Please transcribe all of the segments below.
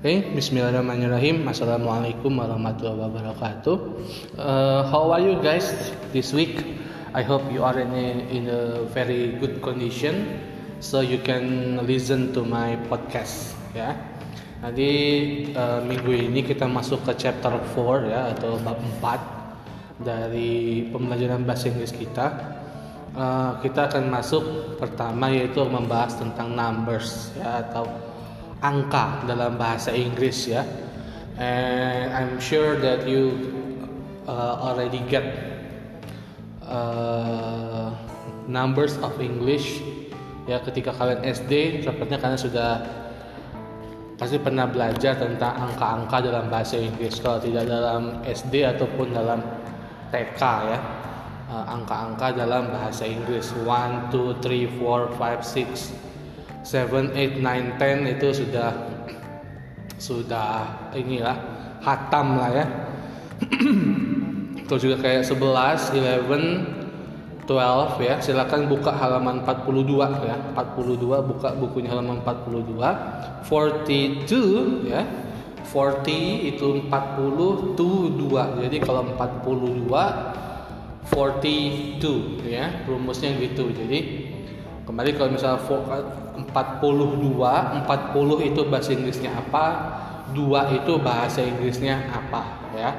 Okay, Bismillahirrahmanirrahim. Assalamualaikum warahmatullahi wabarakatuh. Uh, how are you guys this week? I hope you are in a, in a very good condition, so you can listen to my podcast. Ya. Nanti uh, minggu ini kita masuk ke chapter 4 ya atau bab 4 dari pembelajaran bahasa Inggris kita. Uh, kita akan masuk pertama yaitu membahas tentang numbers ya atau angka dalam bahasa Inggris ya. And I'm sure that you uh, already get uh, numbers of English ya ketika kalian SD sepertinya kalian sudah pasti pernah belajar tentang angka-angka dalam bahasa Inggris. Kalau tidak dalam SD ataupun dalam TK ya uh, angka-angka dalam bahasa Inggris. 1 2 3 4 5 6 7, 8, 9, 10 itu sudah sudah inilah hatam lah ya. Terus juga kayak 11, 11, 12 ya. Silakan buka halaman 42 ya. 42 buka bukunya halaman 42. 42 ya. 40 itu 40 to 2. Jadi kalau 42 42 ya. Rumusnya gitu. Jadi kembali kalau misalnya 42 40 itu bahasa Inggrisnya apa? 2 itu bahasa Inggrisnya apa ya?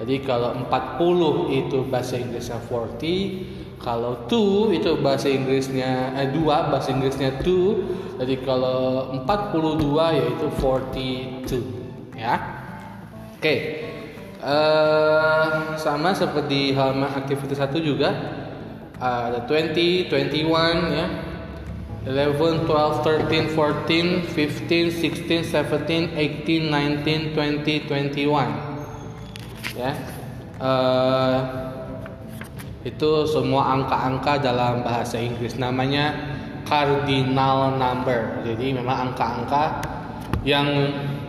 Jadi kalau 40 itu bahasa Inggrisnya 40 kalau 2 itu bahasa Inggrisnya eh 2 bahasa Inggrisnya 2 jadi kalau 42 yaitu 42 ya? Oke okay. uh, sama seperti halaman aktivitas satu juga uh, ada 20 21 ya 11, 12, 13, 14, 15, 16, 17, 18, 19, 20, 21. Ya. Uh, itu semua angka-angka dalam bahasa Inggris namanya cardinal number. Jadi memang angka-angka yang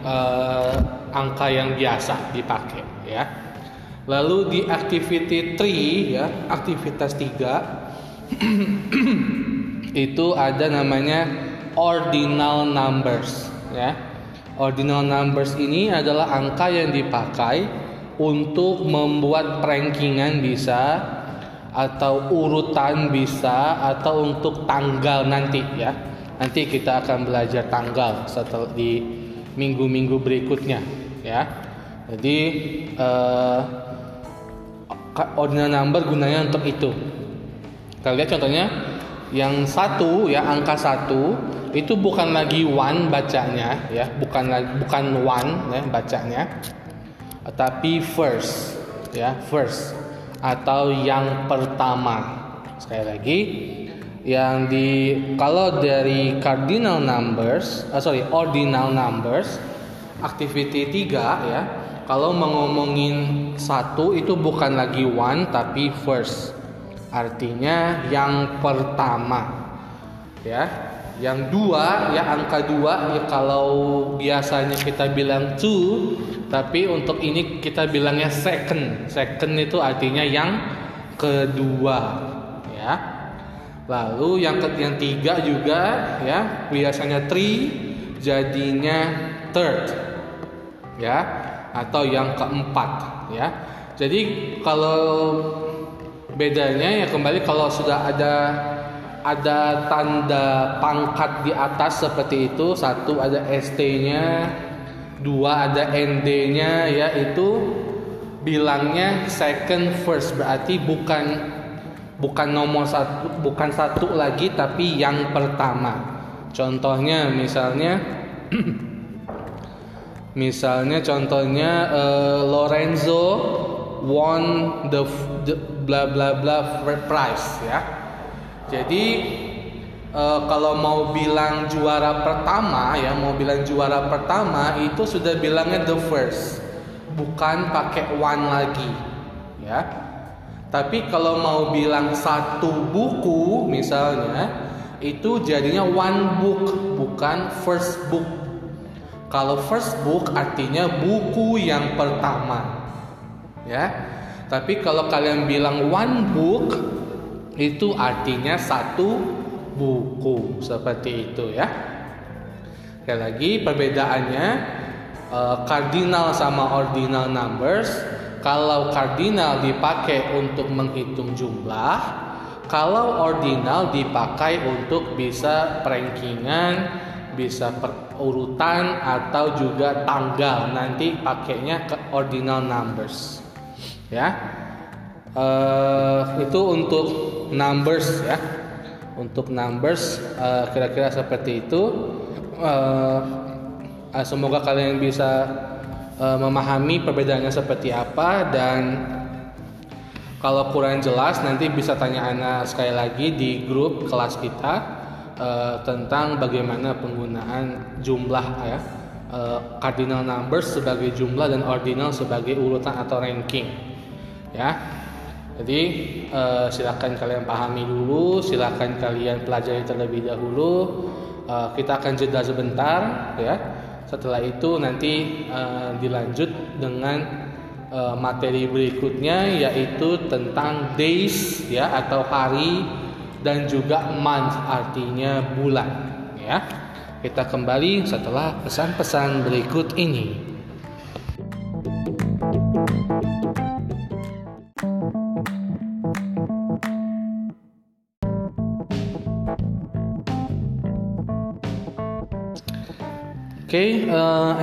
uh, angka yang biasa dipakai ya. Lalu di activity 3 ya, aktivitas 3 itu ada namanya ordinal numbers ya. Ordinal numbers ini adalah angka yang dipakai untuk membuat rankingan bisa atau urutan bisa atau untuk tanggal nanti ya. Nanti kita akan belajar tanggal setelah di minggu-minggu berikutnya ya. Jadi uh, ordinal number gunanya untuk itu. Kita lihat contohnya yang satu ya angka satu itu bukan lagi one bacanya ya bukan bukan one ya bacanya tapi first ya first atau yang pertama. Sekali lagi yang di kalau dari cardinal numbers uh, sorry ordinal numbers activity 3 ya kalau mengomongin satu itu bukan lagi one tapi first artinya yang pertama ya. Yang dua ya angka dua ya kalau biasanya kita bilang two tapi untuk ini kita bilangnya second. Second itu artinya yang kedua ya. Lalu yang ke yang tiga juga ya biasanya three jadinya third ya atau yang keempat ya. Jadi kalau Bedanya ya kembali kalau sudah ada ada tanda pangkat di atas seperti itu, satu ada ST-nya, dua ada ND-nya ya itu bilangnya second first berarti bukan bukan nomor satu bukan satu lagi tapi yang pertama. Contohnya misalnya misalnya contohnya uh, Lorenzo won the, the bla bla bla prize ya. Jadi e, kalau mau bilang juara pertama ya, mau bilang juara pertama itu sudah bilangnya the first, bukan pakai one lagi ya. Tapi kalau mau bilang satu buku misalnya itu jadinya one book bukan first book. Kalau first book artinya buku yang pertama ya. Tapi kalau kalian bilang one book itu artinya satu buku seperti itu ya. Sekali lagi perbedaannya uh, cardinal sama ordinal numbers. Kalau cardinal dipakai untuk menghitung jumlah, kalau ordinal dipakai untuk bisa perankingan, bisa perurutan atau juga tanggal. Nanti pakainya ke ordinal numbers. Ya. Uh, itu untuk numbers ya. Untuk numbers uh, kira-kira seperti itu. Uh, uh, semoga kalian bisa uh, memahami perbedaannya seperti apa dan kalau kurang jelas nanti bisa tanya Ana sekali lagi di grup kelas kita uh, tentang bagaimana penggunaan jumlah ya uh, cardinal numbers sebagai jumlah dan ordinal sebagai urutan atau ranking ya jadi uh, silakan kalian pahami dulu silakan kalian pelajari terlebih dahulu uh, kita akan jeda sebentar ya setelah itu nanti uh, dilanjut dengan uh, materi berikutnya yaitu tentang days ya atau hari dan juga month artinya bulan ya. Kita kembali setelah pesan-pesan berikut ini.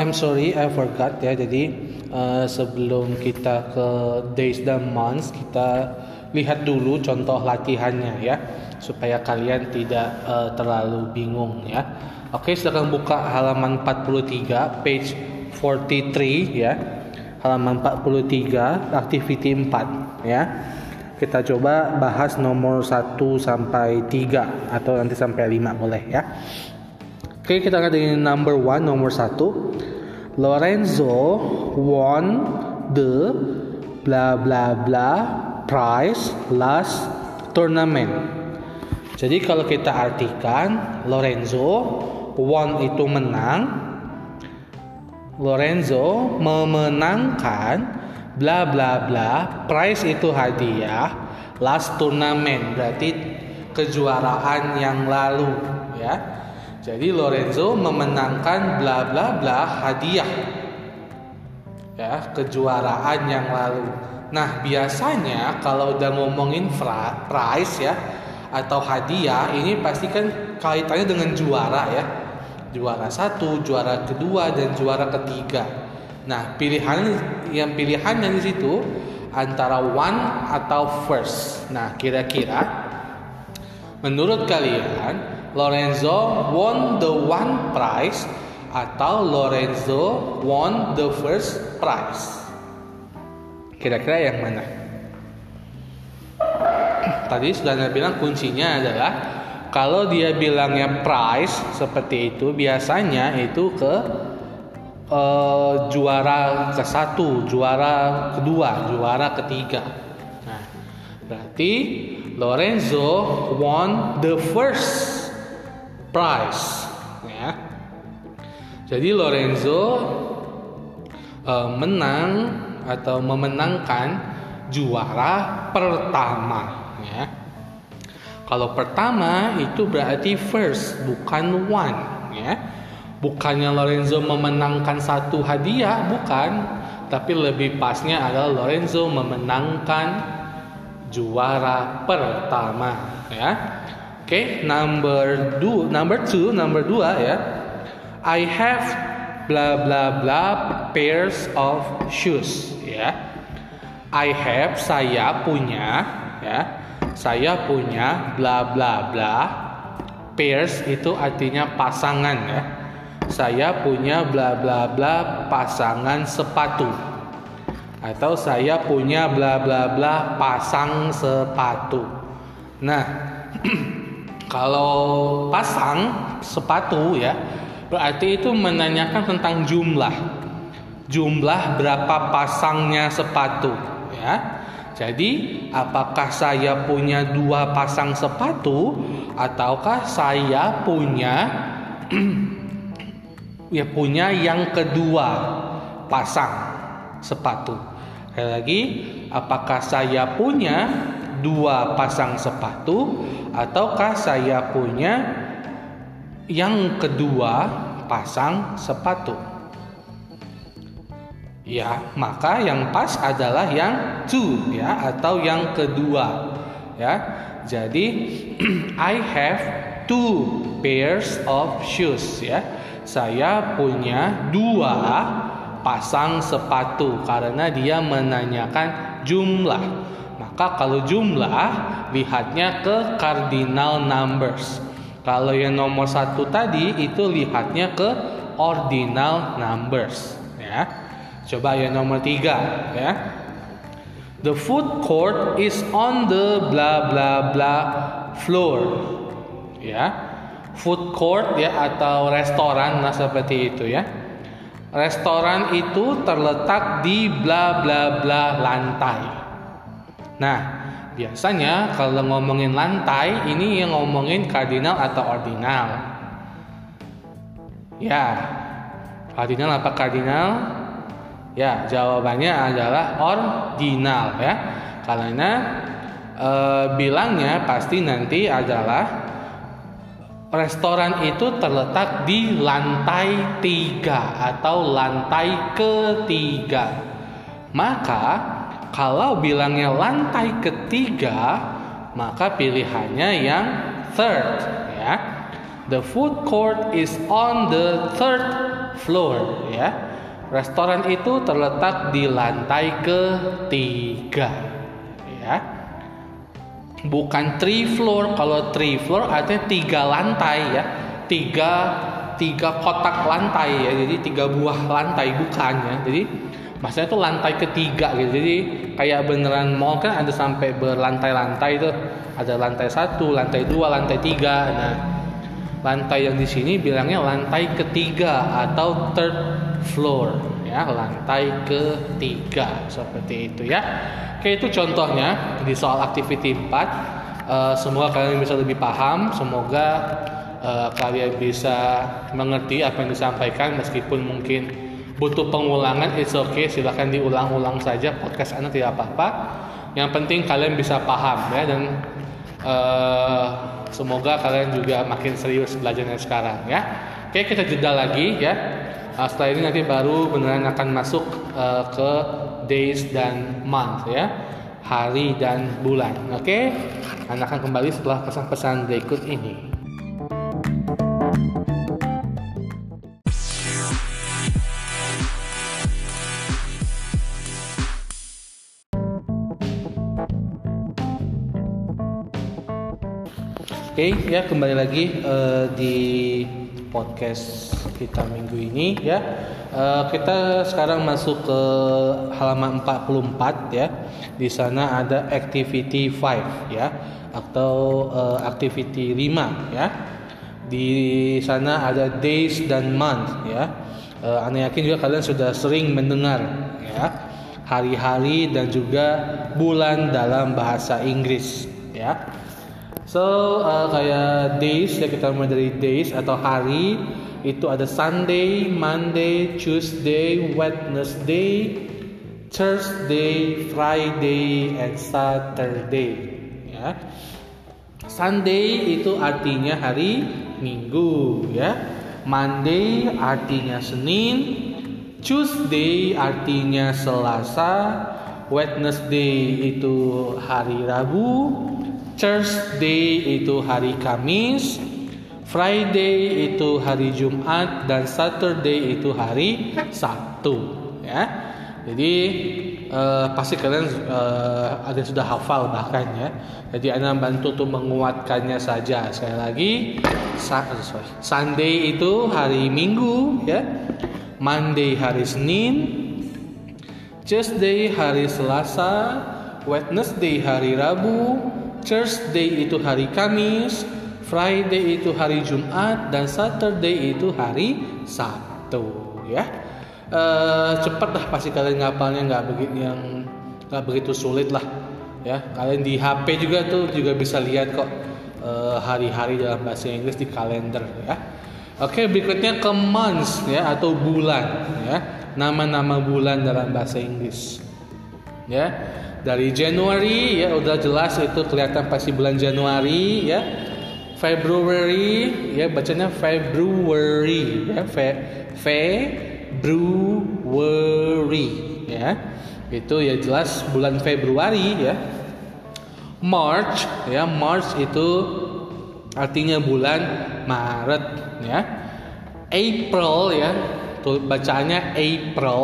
I'm sorry I forgot ya. Jadi uh, sebelum kita ke days dan months kita lihat dulu contoh latihannya ya supaya kalian tidak uh, terlalu bingung ya. Oke, silakan buka halaman 43 page 43 ya. Halaman 43 activity 4 ya. Kita coba bahas nomor 1 sampai 3 atau nanti sampai 5 boleh ya. Oke, kita akan dengan number one, nomor satu. Lorenzo won the bla bla bla prize last tournament. Jadi kalau kita artikan Lorenzo won itu menang, Lorenzo memenangkan bla bla bla prize itu hadiah last tournament berarti kejuaraan yang lalu ya jadi Lorenzo memenangkan bla bla bla hadiah ya kejuaraan yang lalu. Nah biasanya kalau udah ngomongin prize ya atau hadiah ini pasti kan kaitannya dengan juara ya juara satu, juara kedua dan juara ketiga. Nah pilihan yang pilihannya di situ antara one atau first. Nah kira-kira menurut kalian Lorenzo won the one prize atau Lorenzo won the first prize? Kira-kira yang mana? Tadi sudah saya bilang kuncinya adalah kalau dia bilangnya prize seperti itu biasanya itu ke uh, juara ke satu, juara kedua, juara ketiga. Nah, berarti Lorenzo won the first prize ya. Jadi Lorenzo uh, menang atau memenangkan juara pertama ya. Kalau pertama itu berarti first bukan one ya. Bukannya Lorenzo memenangkan satu hadiah bukan, tapi lebih pasnya adalah Lorenzo memenangkan juara pertama ya. Oke, okay, number two, number two, number dua ya. I have bla bla bla pairs of shoes ya. I have saya punya ya. Saya punya bla bla bla pairs itu artinya pasangan ya. Saya punya bla bla bla pasangan sepatu. Atau saya punya bla bla bla pasang sepatu. Nah, Kalau pasang sepatu ya, berarti itu menanyakan tentang jumlah. Jumlah berapa pasangnya sepatu ya. Jadi, apakah saya punya dua pasang sepatu ataukah saya punya ya punya yang kedua pasang sepatu. Sekali lagi, apakah saya punya dua pasang sepatu ataukah saya punya yang kedua pasang sepatu? ya maka yang pas adalah yang two ya atau yang kedua ya. Jadi I have two pairs of shoes ya. Saya punya dua pasang sepatu karena dia menanyakan jumlah maka kalau jumlah lihatnya ke cardinal numbers. Kalau yang nomor satu tadi itu lihatnya ke ordinal numbers ya. Coba yang nomor tiga ya. The food court is on the bla bla bla floor ya. Food court ya atau restoran nah seperti itu ya. Restoran itu terletak di bla bla bla lantai nah biasanya kalau ngomongin lantai ini yang ngomongin kardinal atau ordinal. Ya kardinal apa kardinal? Ya jawabannya adalah ordinal ya. Karena e, bilangnya pasti nanti adalah restoran itu terletak di lantai tiga atau lantai ketiga. Maka kalau bilangnya lantai ketiga, maka pilihannya yang third ya. The food court is on the third floor ya. Restoran itu terletak di lantai ketiga ya. Bukan three floor. Kalau three floor artinya tiga lantai ya. Tiga tiga kotak lantai ya. Jadi tiga buah lantai bukan ya. Jadi maksudnya itu lantai ketiga gitu. Jadi kayak beneran mall kan ada sampai berlantai-lantai itu ada lantai satu lantai dua lantai tiga. Nah lantai yang di sini bilangnya lantai ketiga atau third floor ya. Lantai ketiga seperti itu ya. Oke itu contohnya di soal activity 4 uh, eh, semoga kalian bisa lebih paham. Semoga uh, kalian bisa mengerti apa yang disampaikan meskipun mungkin butuh pengulangan it's okay. Silahkan diulang-ulang saja. Podcast anda tidak apa-apa. Yang penting kalian bisa paham ya. Dan uh, semoga kalian juga makin serius belajarnya sekarang ya. Oke kita jeda lagi ya. Uh, setelah ini nanti baru beneran akan masuk uh, ke days dan month ya. Hari dan bulan. Oke? Okay? akan kembali setelah pesan-pesan berikut ini Oke, okay, ya kembali lagi uh, di podcast kita minggu ini ya. Uh, kita sekarang masuk ke halaman 44 ya. Di sana ada activity 5 ya atau uh, activity 5 ya. Di sana ada days dan month ya. Uh, Anda yakin juga kalian sudah sering mendengar ya hari-hari dan juga bulan dalam bahasa Inggris ya. So uh, kayak days ya kita mulai dari days atau hari itu ada Sunday, Monday, Tuesday, Wednesday, Thursday, Friday, and Saturday. Ya. Sunday itu artinya hari Minggu ya. Monday artinya Senin, Tuesday artinya Selasa, Wednesday itu hari Rabu, Thursday itu hari Kamis, Friday itu hari Jumat dan Saturday itu hari Sabtu ya. Jadi uh, pasti kalian uh, ada yang sudah hafal bahkan ya. Jadi Anda bantu untuk menguatkannya saja. Sekali lagi, sorry. Sunday itu hari Minggu ya. Monday hari Senin, Tuesday hari Selasa, Wednesday hari Rabu, Thursday itu hari Kamis, Friday itu hari Jumat dan Saturday itu hari Sabtu ya. E, cepat lah pasti kalian ngapalnya nggak begitu yang nggak begitu sulit lah ya. Kalian di HP juga tuh juga bisa lihat kok eh, hari-hari dalam bahasa Inggris di kalender ya. Oke berikutnya ke months ya atau bulan ya nama-nama bulan dalam bahasa Inggris ya dari Januari ya udah jelas itu kelihatan pasti bulan Januari ya February ya bacanya February ya fe fe February ya. Itu ya jelas bulan Februari ya. March ya, March itu artinya bulan Maret ya. April ya, tuh bacaannya April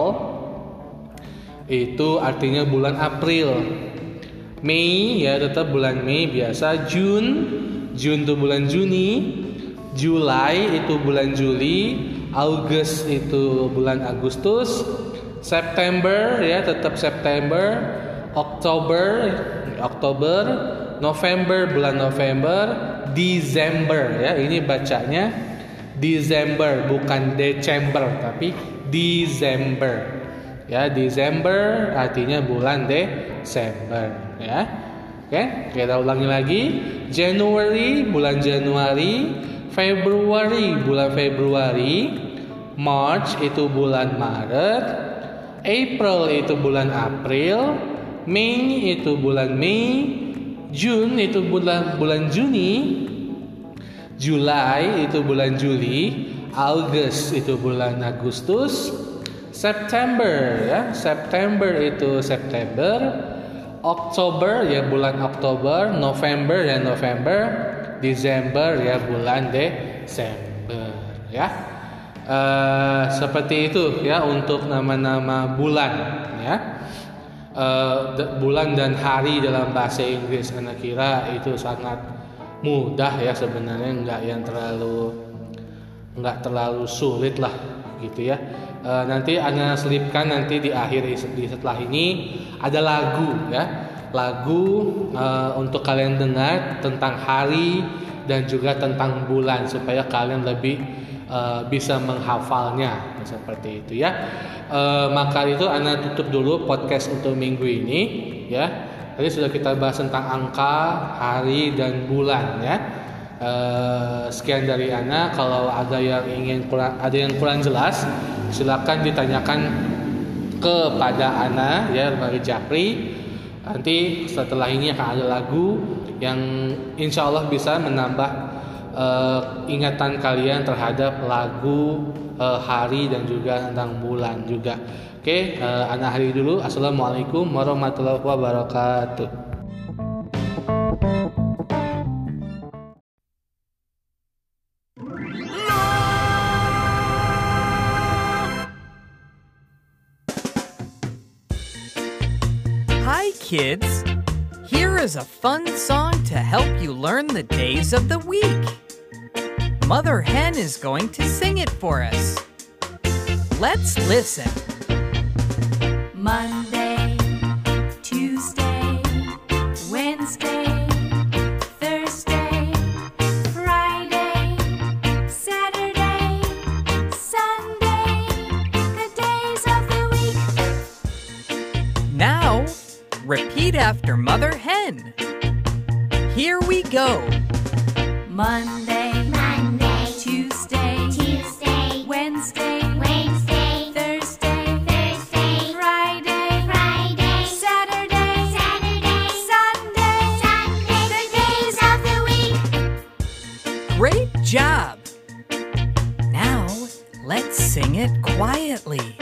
itu artinya bulan April. Mei ya tetap bulan Mei biasa. June, June itu bulan Juni. July itu bulan Juli. August itu bulan Agustus. September ya tetap September. Oktober, Oktober. November bulan November. Desember ya ini bacanya Desember bukan December tapi Desember ya Desember artinya bulan Desember ya. Oke kita ulangi lagi. January bulan Januari. Februari bulan Februari. March itu bulan Maret. April itu bulan April. Mei itu bulan Mei. June itu bulan bulan Juni. Juli itu bulan Juli, August itu bulan Agustus, September ya, September itu September, Oktober ya bulan Oktober, November ya November, Desember ya bulan Desember ya. Uh, seperti itu ya untuk nama-nama bulan ya. Uh, bulan dan hari dalam bahasa Inggris anak kira itu sangat mudah ya sebenarnya nggak yang terlalu nggak terlalu sulit lah gitu ya. E, nanti anda selipkan nanti di akhir di setelah ini ada lagu ya. Lagu e, untuk kalian dengar tentang hari dan juga tentang bulan supaya kalian lebih e, bisa menghafalnya seperti itu ya. E, maka itu anda tutup dulu podcast untuk minggu ini ya. Tadi sudah kita bahas tentang angka, hari dan bulan ya. E, sekian dari Ana. Kalau ada yang ingin kurang, ada yang kurang jelas, silakan ditanyakan kepada Ana ya dari Japri. Nanti setelah ini akan ada lagu yang insya Allah bisa menambah e, ingatan kalian terhadap lagu e, hari dan juga tentang bulan juga. Oke, uh, anak hari dulu. Assalamualaikum warahmatullahi wabarakatuh. A fun song to help you learn the days of the week. Mother Hen is going to sing it for us. Let's listen. Monday, sing it quietly.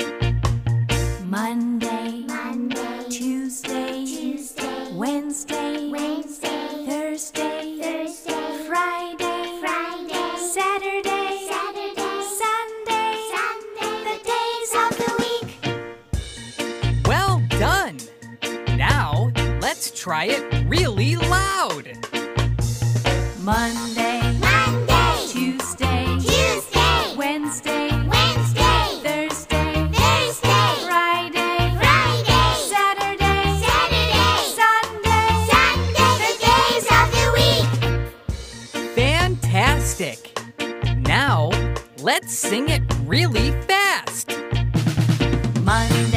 Monday, Monday, Tuesday, Tuesday, Wednesday, Wednesday, Thursday, Thursday, Friday, Friday, Saturday, Saturday, Sunday, Sunday, the days of the week. Well done! Now, let's try it really loud. Monday. Now, let's sing it really fast. Monday,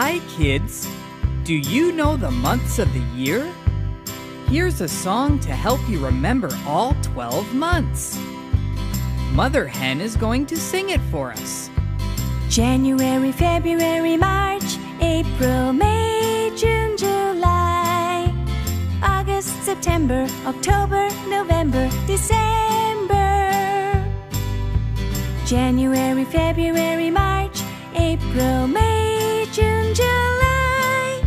Hi, kids. Do you know the months of the year? Here's a song to help you remember all 12 months. Mother Hen is going to sing it for us. January, February, March, April, May, June, July, August, September, October, November, December. January, February, March, April, May, June, July,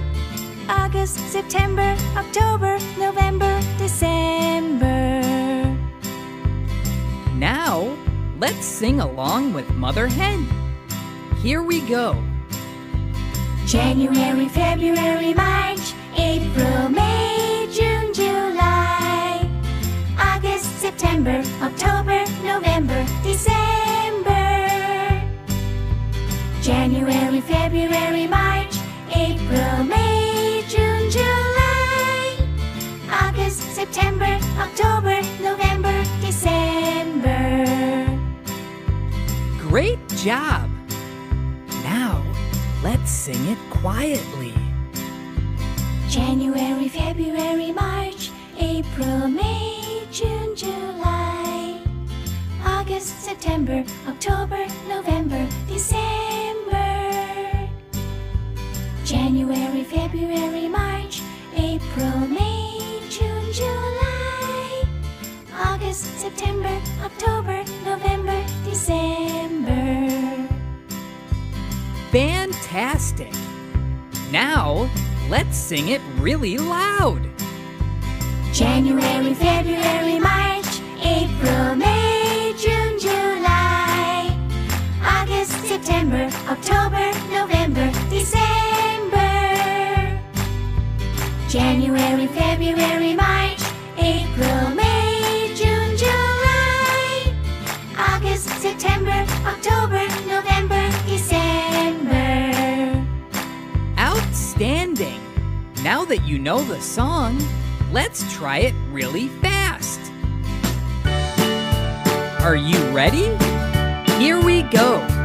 August, September, October, November, December. Now, let's sing along with Mother Hen. Here we go. January, February, March, April, May, June, July, August, September, October, November, December. January, February, March, April, May, June, July, August, September, October, November, December. Great job! Now, let's sing it quietly. January, February, March, September, October, November, December. January, February, March, April, May, June, July, August, September, October, November, December. Fantastic! Now, let's sing it really loud. January, February, March, April, May, September, October, November, December. January, February, March, April, May, June, July, August, September, October, November, December. Outstanding! Now that you know the song, let's try it really fast. Are you ready? Here we go.